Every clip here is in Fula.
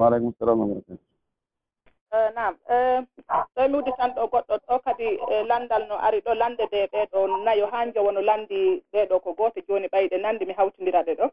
waaleykum salam wabarakatu eh, nam eh, ɗo miwdi tan ɗo goɗɗo ɗo kadi eh, landal no ari ɗo lande de ɓeeɗo nayo ha jowono landi ɓeɗo ko goote jooni ɓayde nandi mi hawtindira ɗe ɗo.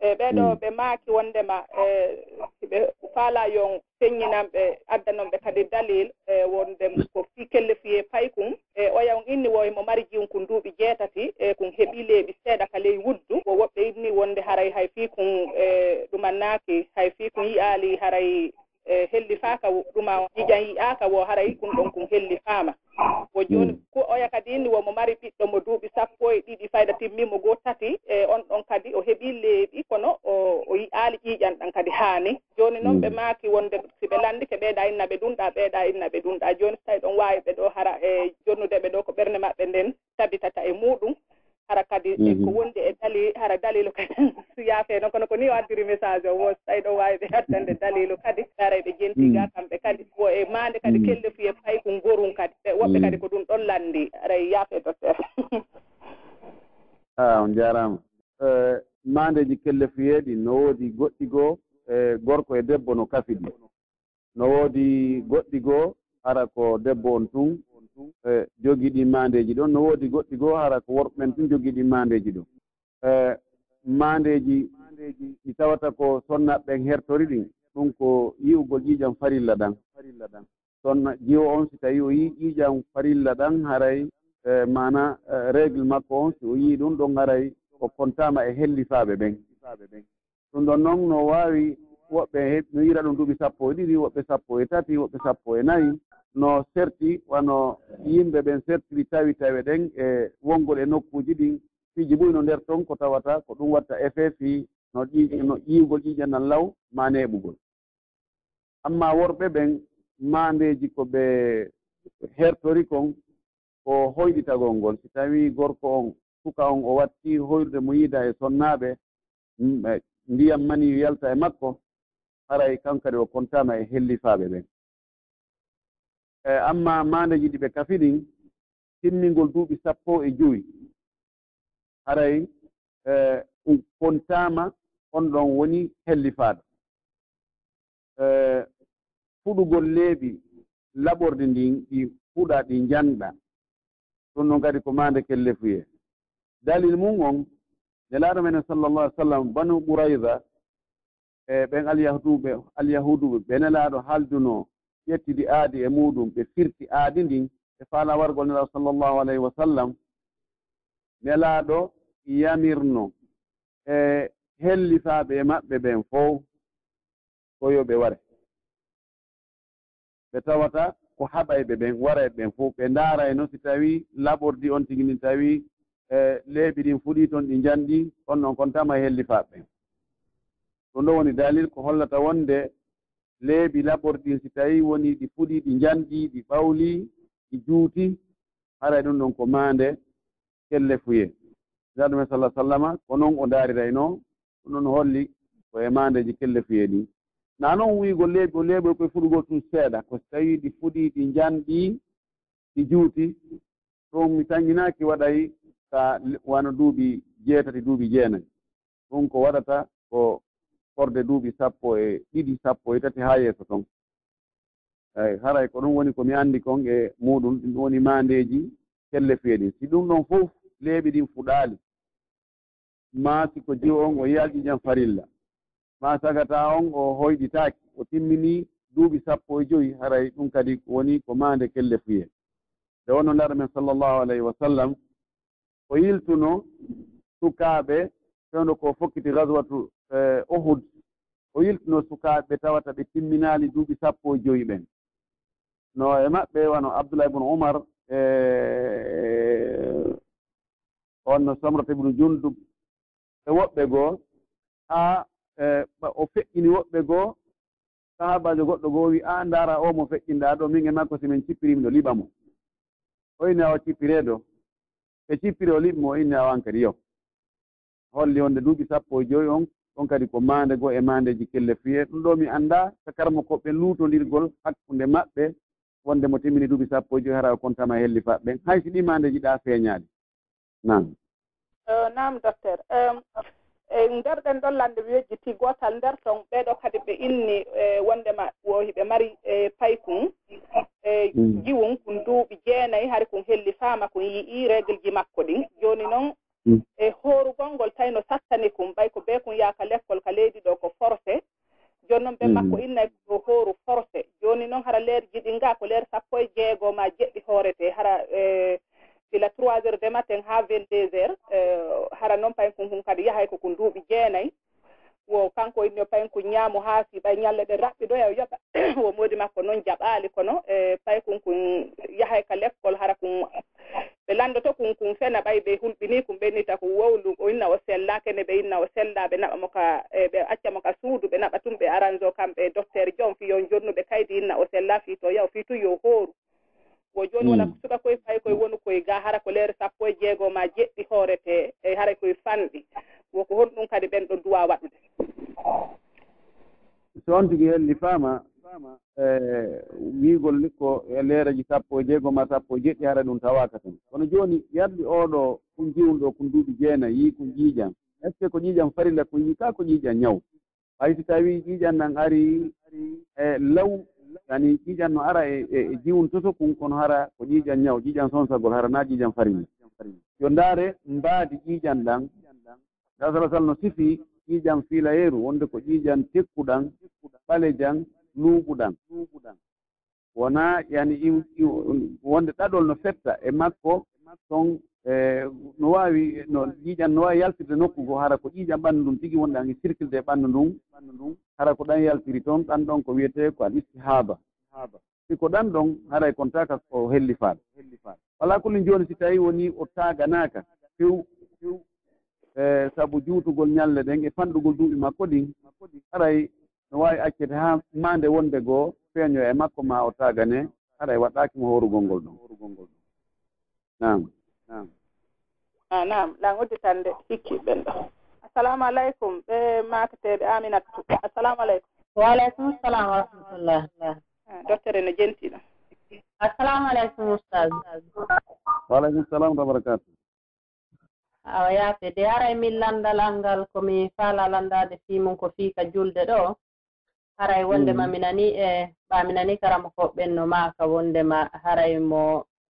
E ɓeɗo hmm. ɓe maaki wondema e ɓe faala yon feññinan ɓe feññinamɓe addanomɓe kadi dalil e wonde ko fi kelle fiye pay kum e oya on inni woy mo mari jiw kon duuɓi jeetati e kon heɓi leeɓi seeɗa ka ley wuddu. Ko woɓɓe inni wonde haray hay fii kon e ɗumannaaki hay fii kon yiyaali haray e helli faaka ɗuma o hijan wo haray kum ɗon kum helli faama. Mm. Ko jooni ko oya kadi inni womo mari ɓiɗɗo mo duuɓi sappo e ɗiɗi fayda timmimo goo tati e on ɗon kadi o heɓi leeɓi kono o yi'aali ƴiiƴan ɗan kadi haani. Jooni noon mm. ɓe maaki wonde si ɓe lanndi ke ɓeeɗa inna ɓe ɗumɗa ɓeeɗa inna ɓe ɗumɗa jooni so tawi ɗon waawi ɓe ɗo hara e jonnude ɓe ɗo ko ɓernde maɓɓe nden tabitata e muɗum hara kadi e mhm. ko wondi e dali hara dalilu kadi yaafe noon kono ko ni o addiri message o wo tawi ɗo wawi ɓe addande dalilu kadi garay ɓe jentiga mhm. kamɓe kadi o e maande kadi mhm. kelle fuye fay ko gorum kadi ɓe woɓɓe kadi ko ɗum ɗon landi aray yaafe docteur a ah, on jarama. E, Maandeji kelle fuyeeɗi no woodi goɗɗi goo e gorko e debbo no kafi ɗi. No woodi goɗɗi goo hara ko debbo on tun ɗum e jogii ɗi maandeeji ɗon. No woodi goɗɗi goo hara ko worɓe men tun jogii ɗi maandeeji ɗo e maandeeji ɗi tawata ko sonnaɓeɓen hertori ɗin ɗum ko yi'ugol ƴiiƴam farilla ɗan. Farilla ɗan sonna jiwo on si tawii o yii ƴiiƴam farilla ɗan haray e mana e régle makko on si o yii ɗum ɗon haray o kontaama e hellifaaɓe ɓen. Ɗum ɗon noon no waawi woɓɓe no yira ɗum duuɓi sappo e ɗiɗi woɓɓe sappo e tati woɓɓe sappo e nayi. no serti wano yimɓe ɓen sertiri tawi tawe ɗen e wongol e nokkuuji ɗin. Fiiji ɓuyno nder toon ko tawata ko ɗum watta effet fi no ƴi no ƴiwgol ƴiƴanal law ma neeɓugol amma worɓe ɓen maandeeji ko ɓe hertori kon ko hoyɗitagol ngol. Si tawi gorko on suka on o watti hoyrude mo yiida e sonnaaɓe mm, e, ndiyam mani yalta e makko haray kankadi o kontama e hellifaaɓe ɓen. E, amma maandeji ɗi ɓe kafi ɗin timmingol duuɓi sappo e joyi. Haray e, fontaama on ɗon woni hellifaaɗo. E, fuɗugol leeɓi laɓorde ndin ɗi fuɗa ɗi njanɗa ɗum noon kadi ko maande kellefuye. Dalil mum on nelaaɗo menen sallallah alih sallam banu ɓurayda e ɓen alyahuduɓe alyahuduɓe ɓe nelaaɗo haaldunoo ƴettidi aadi e muɗum ɓe firti aadi ndin e faala wargol sall sallllahu alayhi wa sallam nelaaɗo yamirno e hellifaaɓe e maɓɓe ɓen fof ko yo ɓe ware. Ɓe tawata ko haɓayɓe ɓen waray ɓen fof ɓe ndaarayno si tawii laɓordi on tigi ndin tawii e leeɓi ɗin fuɗii toon ɗi njanɗi on noon kon tama e hellifaaɓe ɓen. Ɗum ɗo woni dalil ko hollata wonde leeɓi laɓorɗi si tawii woni ɗi fuɗii ɗi njanɗii ɗi ɓawlii ɗi juuti. Haray ɗum ɗon ko maande kelle fuye. Jaɗume sallah sallama ko noon o ndaarirayno ɗum ɗon holli koye maandeji kelle fuye ɗi. Naa noon wiigo leeɓi o leeɓi koye fuɗugol tun seeɗa ko so tawii ɗi fuɗii ɗi njanɗii ɗi juuti. Ɗum mi tanginaki waɗay ka wano duuɓi jeetati duuɓi jeenayi. Ɗum ko waɗata ko forde duuɓi sappo e ɗiɗi sappo e tati haa yeeso ton. Eyi haray ko ɗum woni ko mi anndi kon e muɗum ɗum woni maandeeji kelle feeɗin si ɗum ɗon fof leeɓi ɗin fuɗaali. Ma siko jiwo on o yiyalɗi jan farilla. Maa sagata on o hoyɗitaaki o timminii duuɓi sappo e joyi. Haray ɗum kadi woni ko maande kelle fuye. Nde wonno ndaara men sallllahu alayhi wa sallam o yiltuno sukaaɓe fewndo ko fokkiti gaswatu E, ohud o yiltino sukaaɓe tawata ɓe timminaali duuɓi sappo e joyi ɓen. No e maɓɓe wano abdoulah ibne oumar e on no somrata ibnu jundub. E woɓɓe goo haa e, o feƴƴini woɓɓe goo sahabajo goɗɗo goo wi a ndaara o mo feƴƴinɗaa ɗo min e makko si min cippirimi ɗo liɓa mo. O inni awa cippireeɗo e cippiri o liɓi mo o inni awa an kadi yo. Holli wonde duuɓi sappo e joyi on ɗon kadi ko maande goo e maandeji kelle fiye. Ɗum ɗo mi annda so karmo koɓɓe luutondirgol hakkunde maɓɓe wonde mo timmini duuɓi sappo e joyi hara kontama helli faɓɓen hay so ɗi maandeji ɗa feeñaaɗi nam nam docteur. E nder ɗen ɗon lande mi wejjiti gootal nder ton ɓeeɗo kadi ɓe inni e wondema wohiɓe mari e paykun e hmm. jiwun kon duuɓi jeenayi hari kon helli faama kon yi'i régle ji makko ɗin. Jooni noon Mm. e hoorugol ngol tawino sattani kum ɓay ko bee kum yaaka lekkol ka leydi ɗo ko forcé jooni noon ɓe makko mm. innay ko hooru forcé jooni noon hara leer jiɗi jiɗinga ko leer sappo e jeegoo ma jeɗɗi hoorete hara e, sila trois heures de matin ha vingt deux heures e, hara noon payen kon kum kadi yahay koko duuɓi jeenayi. Wo kanko inni payen ko ñaamu haa si ɓay ñalle ɗe raɓɓi ɗo e yaw yoɓa. Wo moodi makko noon jaɓaali kono e pay kon kon yahay ka lekkol hara lanndoto to kunkun fena ɓay ɓe hulɓini kum ɓennita ko wowlu o inna o sella kene ɓe inna o sella ɓe naɓa mo ka e ɓe acca mo ka suudu ɓe naɓa tum ɓe arrange o kamɓe docteur jon fi yon jonnuɓe kaydi inna o sella fii to yaw fii tu yo hooru. Ko jooni wona mm. suka koye fay koye woni koye ga hara ko leere sappo e jeegoo ma jeɗɗi hoorete e hara koye fanɗi. Woko hon ɗum kadi ɓen ɗo duwa waɗude. So on tigi helli faama E, wiigol ni ko e leeraji sappo e jeegom ma sappo e jeɗɗi hara ɗum tawaka tan. Kono jooni yarɗi oɗo kon jiwɗo kon duuɓi jeena yii ko ƴiiƴan est ce que ko ƴiiƴan farilla ko yii ka ko ƴiiƴan ñaw hay so tawii ƴiiƴan nan ari e law yani ƴiiƴan no ara e, e, e jiwontoto kon kono hara ko ƴiiƴan ñaw ƴiiƴan sonsagol hara naa ƴiiƴan farilla. Yo ndaare mbaadi ƴiiƴan ɗan gaa sala sall no sifii ƴiiƴan fiilayeeru wonde ko ƴiiƴan tekkuɗan ɓalejan luuɓuɗan wona yani wonde ɗaɗol no fetta e makko ton e, no waawi no ƴiiƴan no waawi yaltirde nokku ngo hara ko ƴiiƴan ɓanndu ndum tigi wonɗe an e circulde e ɓanndu ndun ɓanndu ndun hara ko ɗan yaltiri toon ɗan ɗon ko wiyetee ko al istihaba si ko ɗan ɗon haray kontaka ko helli faaɗa. Walaa kulli jooni si tawii wonii o taaganaaka few few sabu juutugol ñalle ɗen e fanɗugol duuɓi makko ɗin haray no waawi accirde haa maande wonde goo feeño e makko ma o taagane hara e waɗaaki mo hoorugol ngol ɗum. Nam nam a ah, nam ɗan udditande hikkiɓen ɗo. Assalamu aleykum ɓe makateɗe aminatu assalamu aleykum waaleykum salam wa rahmatullah. Ah, Docteur no jentiɗo assalamu aleykum oustage waaleykum salam wa barakatu awa yaafe de hara e min landal angal komi faala landade fimum ko fii ka julde ɗo. haray wondema mm. mi nani e ɓa mi nani karama koɓɓen no maaka wondema haray mo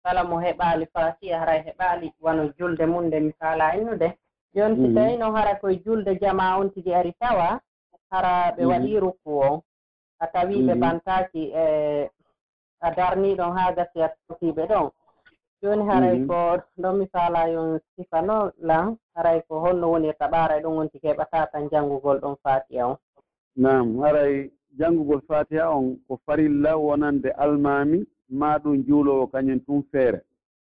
kala mo heɓaali fatiya haray heɓaali wano julde mum nde mi faala innude. Joni si mm. tawi noon hara koye julde jama on tigi ari tawa hara ɓe mm. waɗi ruku o a tawi ɓe ɓantaki e a darniiɗon haa gasi a totiiɓe ɗon. Jooni haray mm-hmm. ko ɗon mi faala yon sifano lan haray ko holno woni e ɓaaray ɗon wonti keɓata tan janngugol ɗon fatiya on. nam haray janngugol fatiha on ko farilla wonande almami ma ɗum juulowo kañum tun feere.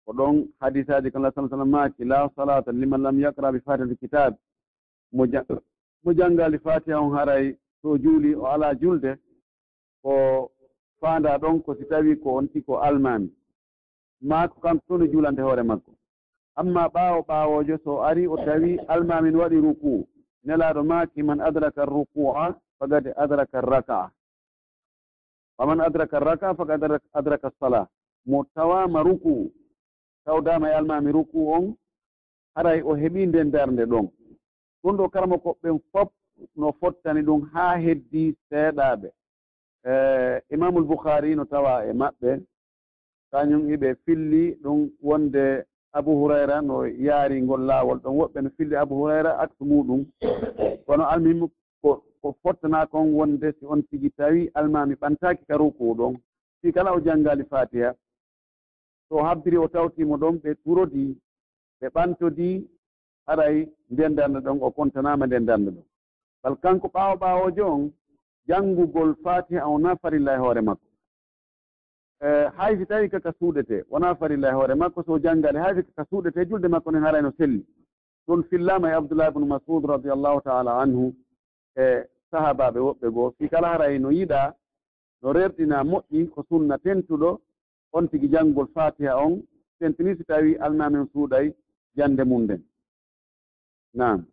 Ko ɗon hadisaji kan sa sallam maaki la salata liman lam yakra bi fatihati kitabe mo janngali fatiha on haray so juuli o ala julde ko faanda ɗon ko si tawi ko onti ko almami. Ma ko kanko toni julande hoore makko. Amma ɓaawo ɓaawojo so ari o tawi almamin waɗi ruku nelaaɗo maaki man adraka rukua fagad adraka raka'a faman adraka raka'a fagad adraka sala mo tawama ruku. Tawdama e almami ruku on haray o heɓi nden darnde ɗon. Ɗum ɗo karma koɓɓen fof no fottani ɗum haa heddi seeɗaaɓe e, imamul bouhari no tawa e maɓɓe kañum iɓe filli ɗum wonde abou hurayra no yaari ngol laawol. Ɗon woɓɓe no filli abou hurayra acte muɗum. Kono almim ko ko fottanaa kon wonde si on tigi tawi almami ɓantaaki ka ruku ɗon. Si kala o janngaali fatiha so habbiri o tawtiimo ɗon ɓe turodii ɓe ɓantodii haray nden darnde ɗon o kontanaama nden darnde ɗon. Bal kanko ɓaawo ɓaawoojo on janngugol fatiha wona farilla e hoore makko. E, hay si tawii kaka suuɗetee wonaa farilla e hoore makko so janngale hay si kaka suuɗetee julde makko nen harayno selli. Ɗon fillaama e abdoullah bnu masud radiallahu taala anhu e sahabaɓe woɓɓe goo. Fi kala haray no yiɗa no rerɗina moƴƴi ko sunna tentuɗo on tigi janngol fatiha on tentini si tawii alnamen suuɗay jannde mum nden nam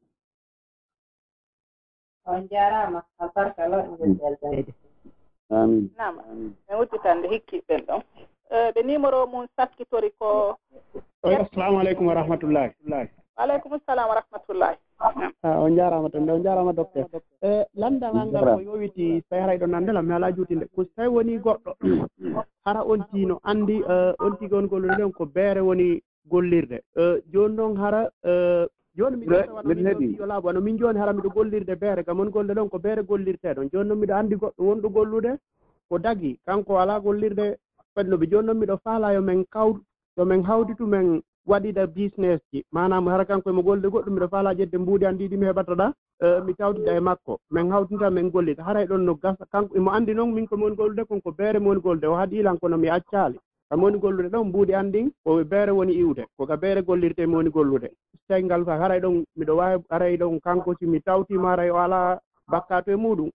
on jaaraama albarka loɗɗe mm. amin. Nam min wujjitande hikkiɓen ɗon e, ɓe numéro mum sakkitori ko assalamu aleykum wa rahmatullahi waaleykum salam wa rahmatullahi on jarama tan on jarama docteur. E landagal ngal ko yowiti so tawi haray ɗo nanndela mi ala juutinde. Ko so tawi woni goɗɗo hara on tino andi e, on tigi on gollirde on ko beere woni gollirde. E, joni noon hara e, joni miɗo heɗi laabu ano min joni hara miɗo gollirde beere gam on golle ɗon ko beere gollirtee ɗon. Jooni noon miɗo andi goɗɗo wonɗo gollude ko dagi kanko ala gollirde fadnoɓe joni noon miɗo faala yo men kaw yo men hawditu men waɗiɗa business ji. Manam hara kanko emo golde goɗɗum mbiɗa faala ƴedde mbuudi an ɗiɗi mi heɓatoɗa e, mi tawtida e makko. Min hawtinta min gollita. Haray e ɗon no gasa kanko e imo anndi noon min komi woni gollude konko beere mi woni gollude. O haɗilan kono mi accaali. Kam woni gollude ɗon mbuudi an ɗin ko beere woni iwde. Koka beere gollirte mi woni gollude. Sengal ka haray ɗon miɗo waawi haray ɗon kanko si mi tawtima haray o alaa bakkato e muɗum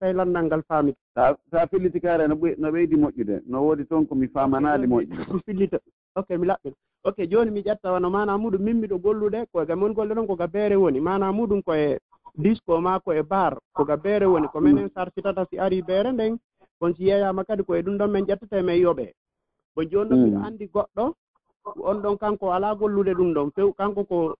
tawi lanndal ngal faamita. Sa filliti kaare no ɓe no ɓeydi moƴƴude. No woodi toon ko mi faamanaali mi fillita. ok mi laɓɓin ok jooni mi ƴetta wano mana muɗum min miɗo gollude koyga mon golle ɗon koga beere woni. Mana muɗum koye disco ma koye bar koga beere woni. Ko minen sarsitata si ari beere nden on si yeyama kadi koye ɗum ɗon min ƴettete e min yoɓe bon jooni ɗon miɗo mm. anndi goɗɗo on ɗon kanko alaa gollude ɗum ɗon. Few kanko ko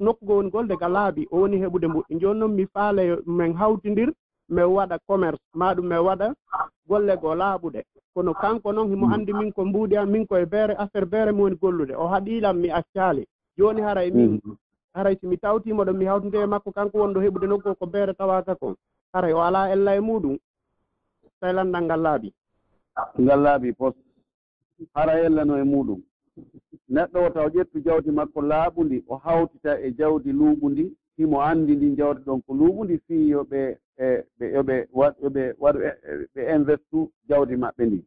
nokku go woni golde ga laabi o woni heɓude mbuɗɗi. Jooni noon mi faale min hawtindir min waɗa commerce. Maɗum min waɗa golle goo laaɓuɗe kono ah. kanko noon himo mm. anndi min ko mbuuɗi am min koye beere affaire beere mi woni gollude. O haɗiilam mi accaali. Jooni haray min mm. haray si mi tawtiima ɗo mi hawtinde e makko kanko wonɗo heɓude nokku ko beere tawaaka kon. Haray o alaa ella e muɗum taylanndal ngal laaɓi ngal laaɓi pos hara ellano e muɗum. Neɗɗo o taw ƴettu jawdi makko laaɓundi o hawtita e jawdi luuɓundi himo anndi ndi jawdi ɗon ko luuɓundi fiiyo ɓe e ɓe yoɓe yoɓe waɗ e, e, ɓe investu jawdi maɓɓe ndi.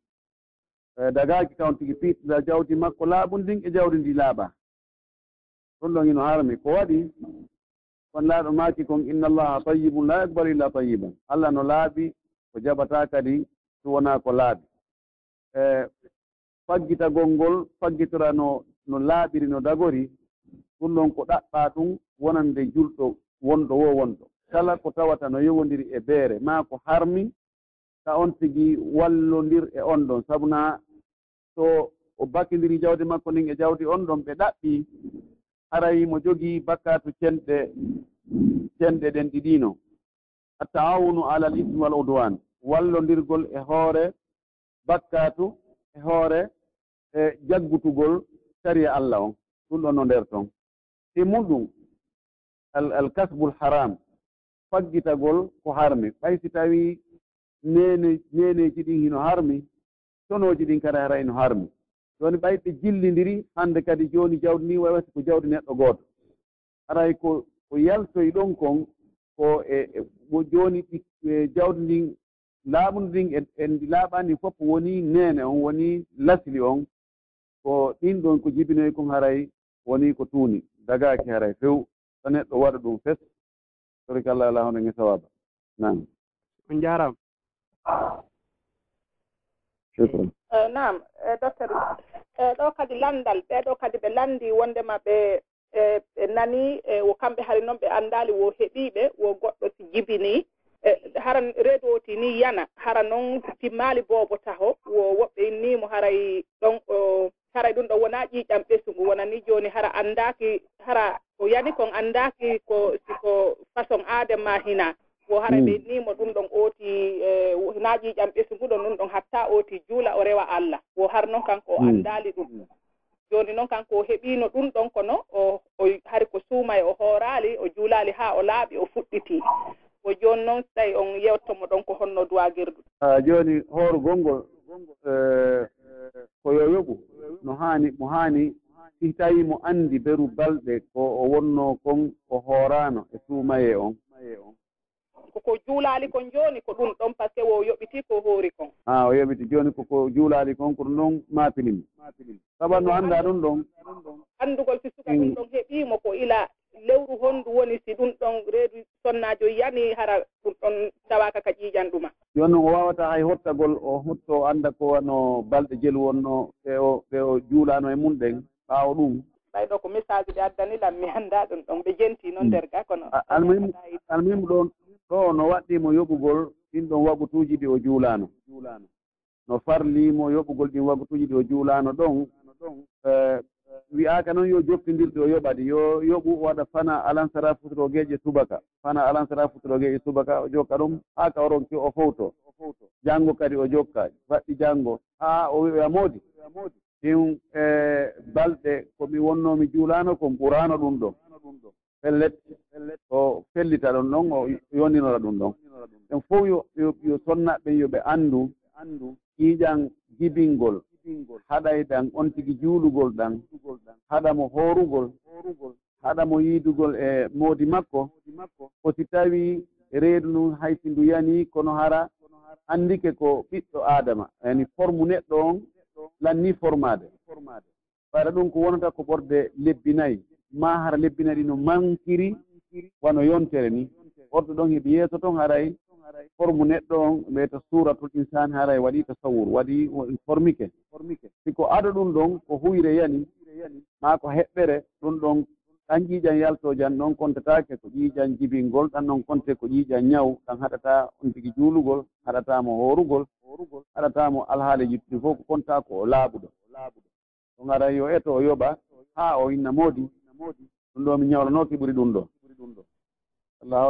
E dagaki kawn tigi piɗɗiɗa jawdi makko laaɓu ndin e jawdi ndi laaɓa. Ɗum ɗon ino harmi ko waɗi? Kon laaɗo maaki kon inna allaha tayibum la yakbaru illa tayiban allah no laaɓi ko jaɓata kadi so wonaa ko laaɓi. E faggita gonngol faggitora no no laaɓiri no dagori ɗum ɗon ko ɗaɓɓa ɗum wonande julɗo wonɗo wo wonɗo. kala ko tawata no yowondiri e beere maa ko harmi ta on tigi wallondir e on ɗon. Sabuna so o bakkidiri jawdi makko ndin e jawdi on ɗon ɓe ɗaɓɓi haray mo jogii bakkatu cenɗe cenɗe ɗen ɗiɗiino a taawunu ala ismi wal udwan wallondirgol e hoore bakkatu e hoore e jaggutugol sariya allah on. Ɗum ɗon no nder ton. E muɗum al kasbul haram faggitagol ko harmi. Ɓay si tawii nene neneji ɗin hino harmi tonooji ɗin kadi hara hino harmi. Jooni ɓay ɓe jillindiri hannde kadi jooni jawdi ni wawata ko jawdi neɗɗo gooto. Haray ko ko yaltoy ɗon kon ko e, e jooni joni e, jawdi ndin laaɓundu ndin en ndi laaɓani fof woni neene on woni lasli on ko ɗin ɗon ko jibinoy kon haray woni ko tuuni. Dagaaki haray few so neɗɗo waɗa ɗum fes. torik allah ala hono ngi sawaba nam on jarama shukran eh, eh, nam eh, docteur ɗo kadi landal ɓeɗo kadi ɓe landi wondema ɓe e, ɓe nani e, kamɓe hari noon ɓe anndali wo heɓiiɓe wo goɗɗo si jibini e, hara redoti ni yana hara noon timmaali boobo taho wo woɓɓe innimo haray ɗon haray ɗum ɗo wona ƴiiƴam ɓesugu wona ni jooni hara anndaaki hara o yani kon anndaaki ko siko façon aade ma hina. Wo hara mm. ɓe nimo ɗum ɗon ooti eh, naaƴiiƴam ɓesnguɗon ɗum ɗon hatta ooti juula o rewa allah. Wo har noon kanko o mm. anndaali ɗum. Mm. Jooni noon kanko o heɓiino ɗum ɗon kono o hari ko suuma e o hooraali o juulaali haa o laaɓi o fuɗɗitii. O jooni noon tawi on yewtomo ɗon ko honno duwagirdu a jooni hooro gonngol eh, ko yo yoɓu no haani mo haani si tawi mo anndi beru balɗe ko o wonno kon o hoorano e suumaye on. Koko juulaali kon jooni ko ɗum ɗon par ce que o yoɓitii ko hoori kon. A o yoɓiti jooni koko juulaali kon ko ɗum ɗon maapinimo sabu no annda ɗum ɗon anndugol si suka ɗum ɗon heɓiimo ko ila lewru honndu woni si ɗum ɗon reedu sonnaajo yani hara ɗum ɗon tawaaka ka ƴiiƴan ɗuma jooni noon o waawata hay hottagol o hotto annda ko wano balɗe jelu wonno ɓe o ɓe o juulaano e mum ɗen. ɓaawo ɗum. Ɓay ɗo ko message ɓe addani lam mi annda ɗum ɗon ɓe jenti noon hmm. nder ga kono. Almuhimu almuhimu ɗon ɗo no waɗɗimo yoɓugol ɗin ɗon wagutuuji ɗi o juulano. Juulano no farliimo yoɓugol ɗin wagutuuji ɗi o juulano ɗon e, wi'aka noon yo joppidirɗi o yoɓadi yo yoɓu waɗa fana alansara futurogeje subaka. Fana alansara futurogeje subaka o jokka ɗum haa ka oron ki o fowto. Janngo kadi o jokka faɗɗi janngo haa o wi'oya moodi. ɗin e balɗe ko mi wonnoomi juulaano kon ɓuraano ɗum ɗon. Pellet. O fellita ɗon ɗon o yonninora ɗum ɗon. Ɗen fof yo sonnaɓe yo ɓe anndu ƴiiƴan jibingol haɗay ɗan on tigi juulugol ɗan haɗamo hoorugol haɗamo yiidugol e moodi makko. Foti tawii reedu ndun haysi ndu yanii kono hara anndike ko ɓiɗɗo aadama. Yani forme neɗɗo on lanni formade. Ɓayra ɗum ko wonata ko ɓorde lebbi nayi. Ma hara lebbi nayi ɗi no mankiri wano yontere ni. Ordo ɗon heɓi yeeso ton haray. Forme neɗɗo on mbiyete suratul insane haray waɗi tasawur waɗi formike siko aɗa ɗum ɗon ko huyre yani ma ko heɓɓere ɗum ɗon ɗan ƴiiƴan yaltojan noon kontataake ko ƴiiƴan jibingol ɗan noon konte ko ƴiiƴan ñaw ɗan haɗata on tigi juulugol haɗataamo hoorugol haɗatamo alhaali yittuɗi fof ko konta ko o laaɓuɗo o ngara yo eto o yoɓa haa o inna moodi ɗum ɗo mi ñawlanoo ki ɓuri ɗum ɗo. Allahu